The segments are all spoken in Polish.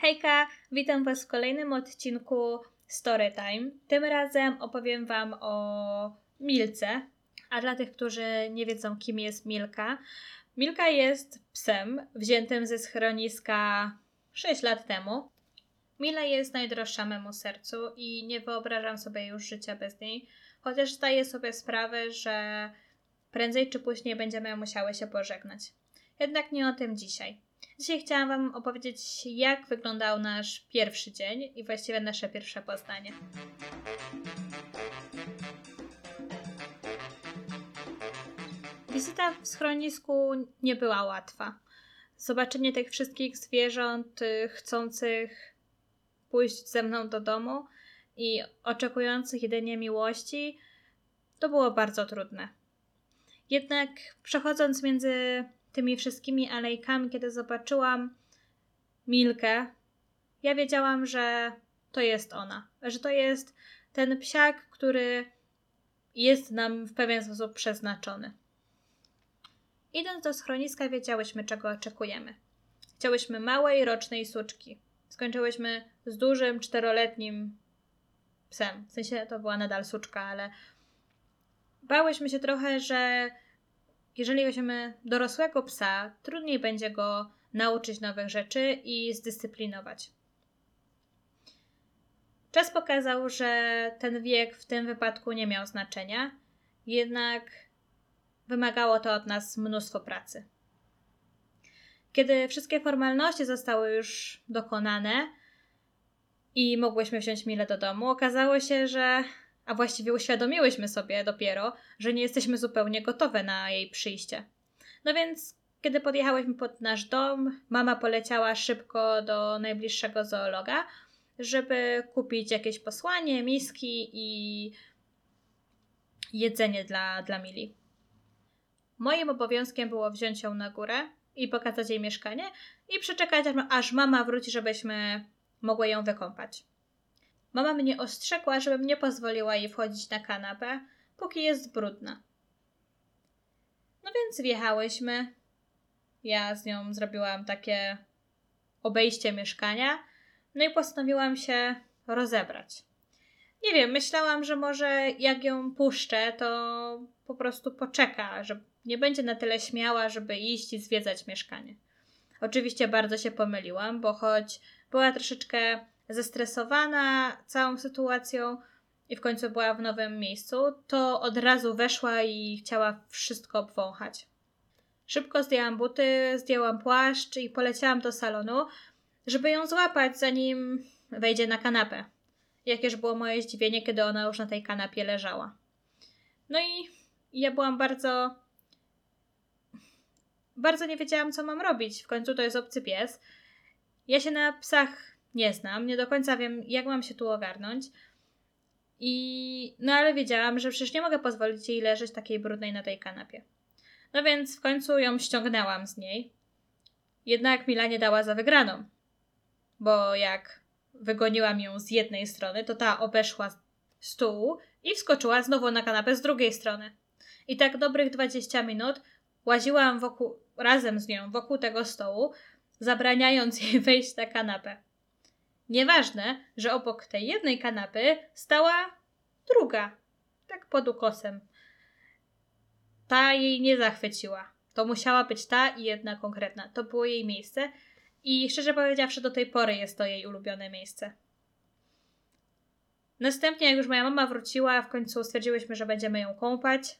Hejka, witam Was w kolejnym odcinku Storytime. Tym razem opowiem Wam o Milce. A dla tych, którzy nie wiedzą, kim jest Milka, Milka jest psem wziętym ze schroniska 6 lat temu. Mila jest najdroższa memu sercu i nie wyobrażam sobie już życia bez niej, chociaż zdaję sobie sprawę, że prędzej czy później będziemy musiały się pożegnać. Jednak nie o tym dzisiaj. Dzisiaj chciałam Wam opowiedzieć, jak wyglądał nasz pierwszy dzień i właściwie nasze pierwsze poznanie. Wizyta w schronisku nie była łatwa. Zobaczenie tych wszystkich zwierząt y, chcących pójść ze mną do domu i oczekujących jedynie miłości to było bardzo trudne. Jednak przechodząc między tymi wszystkimi alejkami, kiedy zobaczyłam Milkę, ja wiedziałam, że to jest ona, że to jest ten psiak, który jest nam w pewien sposób przeznaczony. Idąc do schroniska, wiedziałyśmy, czego oczekujemy. Chciałyśmy małej, rocznej suczki. Skończyłyśmy z dużym, czteroletnim psem. W sensie to była nadal suczka, ale bałyśmy się trochę, że jeżeli weźmiemy dorosłego psa, trudniej będzie go nauczyć nowych rzeczy i zdyscyplinować. Czas pokazał, że ten wiek w tym wypadku nie miał znaczenia, jednak wymagało to od nas mnóstwo pracy. Kiedy wszystkie formalności zostały już dokonane i mogłyśmy wziąć Milę do domu, okazało się, że a właściwie uświadomiłyśmy sobie dopiero, że nie jesteśmy zupełnie gotowe na jej przyjście. No więc, kiedy podjechałyśmy pod nasz dom, mama poleciała szybko do najbliższego zoologa, żeby kupić jakieś posłanie, miski i jedzenie dla, dla Mili. Moim obowiązkiem było wziąć ją na górę i pokazać jej mieszkanie i przeczekać, aż mama wróci, żebyśmy mogły ją wykąpać. Mama mnie ostrzegła, żebym nie pozwoliła jej wchodzić na kanapę, póki jest brudna. No więc wjechałyśmy. Ja z nią zrobiłam takie obejście mieszkania, no i postanowiłam się rozebrać. Nie wiem, myślałam, że może jak ją puszczę, to po prostu poczeka, że nie będzie na tyle śmiała, żeby iść i zwiedzać mieszkanie. Oczywiście bardzo się pomyliłam, bo choć była troszeczkę zestresowana całą sytuacją i w końcu była w nowym miejscu, to od razu weszła i chciała wszystko obwąchać. Szybko zdjęłam buty, zdjęłam płaszcz i poleciałam do salonu, żeby ją złapać, zanim wejdzie na kanapę. Jakież było moje zdziwienie, kiedy ona już na tej kanapie leżała. No i ja byłam bardzo. Bardzo nie wiedziałam, co mam robić. W końcu to jest obcy pies. Ja się na psach nie znam, nie do końca wiem, jak mam się tu ogarnąć. I no ale wiedziałam, że przecież nie mogę pozwolić jej leżeć takiej brudnej na tej kanapie. No więc w końcu ją ściągnęłam z niej. Jednak Mila nie dała za wygraną. Bo jak wygoniłam ją z jednej strony, to ta obeszła stół i wskoczyła znowu na kanapę z drugiej strony. I tak dobrych 20 minut łaziłam wokół, razem z nią wokół tego stołu, zabraniając jej wejść na kanapę. Nieważne, że obok tej jednej kanapy stała druga, tak pod ukosem. Ta jej nie zachwyciła. To musiała być ta i jedna konkretna. To było jej miejsce i szczerze powiedziawszy, do tej pory jest to jej ulubione miejsce. Następnie, jak już moja mama wróciła, w końcu stwierdziłyśmy, że będziemy ją kąpać.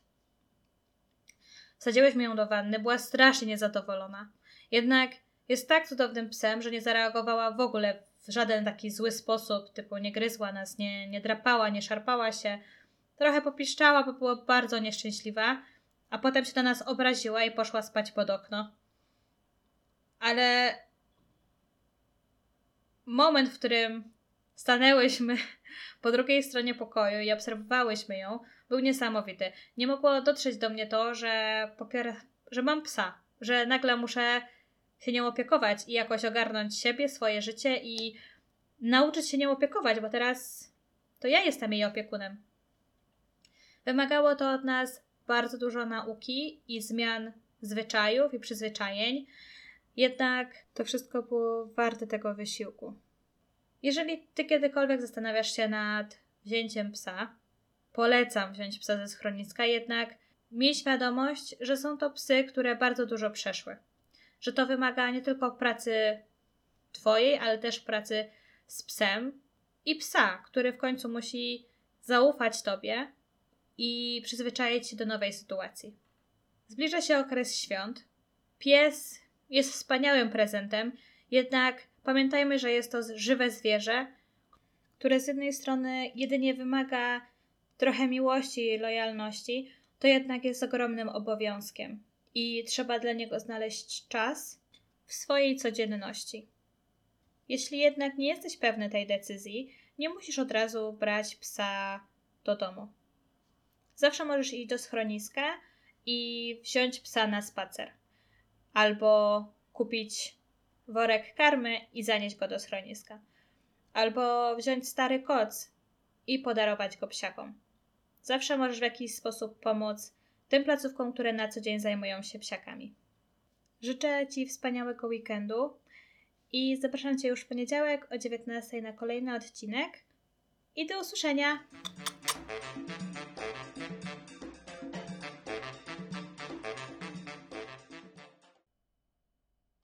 Wsadziłyśmy ją do wanny, była strasznie niezadowolona. Jednak jest tak cudownym psem, że nie zareagowała w ogóle żaden taki zły sposób, typu nie gryzła nas, nie, nie drapała, nie szarpała się. Trochę popiszczała, bo była bardzo nieszczęśliwa, a potem się na nas obraziła i poszła spać pod okno. Ale moment, w którym stanęłyśmy po drugiej stronie pokoju i obserwowałyśmy ją, był niesamowity. Nie mogło dotrzeć do mnie to, że popier- że mam psa, że nagle muszę się nią opiekować i jakoś ogarnąć siebie, swoje życie i nauczyć się nią opiekować, bo teraz to ja jestem jej opiekunem. Wymagało to od nas bardzo dużo nauki i zmian zwyczajów i przyzwyczajeń, Jednak to wszystko było warte tego wysiłku. Jeżeli ty kiedykolwiek zastanawiasz się nad wzięciem psa, polecam wziąć psa ze schroniska, jednak miej świadomość, że są to psy, które bardzo dużo przeszły. Że to wymaga nie tylko pracy twojej, ale też pracy z psem i psa, który w końcu musi zaufać tobie i przyzwyczaić się do nowej sytuacji. Zbliża się okres świąt. Pies jest wspaniałym prezentem, jednak pamiętajmy, że jest to żywe zwierzę, które z jednej strony jedynie wymaga trochę miłości i lojalności, to jednak jest ogromnym obowiązkiem i trzeba dla niego znaleźć czas w swojej codzienności. Jeśli jednak nie jesteś pewny tej decyzji, nie musisz od razu brać psa do domu. Zawsze możesz iść do schroniska i wziąć psa na spacer. Albo kupić worek karmy i zanieść go do schroniska. Albo wziąć stary koc i podarować go psiakom. Zawsze możesz w jakiś sposób pomóc tym placówkom, które na co dzień zajmują się psiakami. Życzę Ci wspaniałego weekendu i zapraszam Cię już w poniedziałek o 19 na kolejny odcinek i do usłyszenia!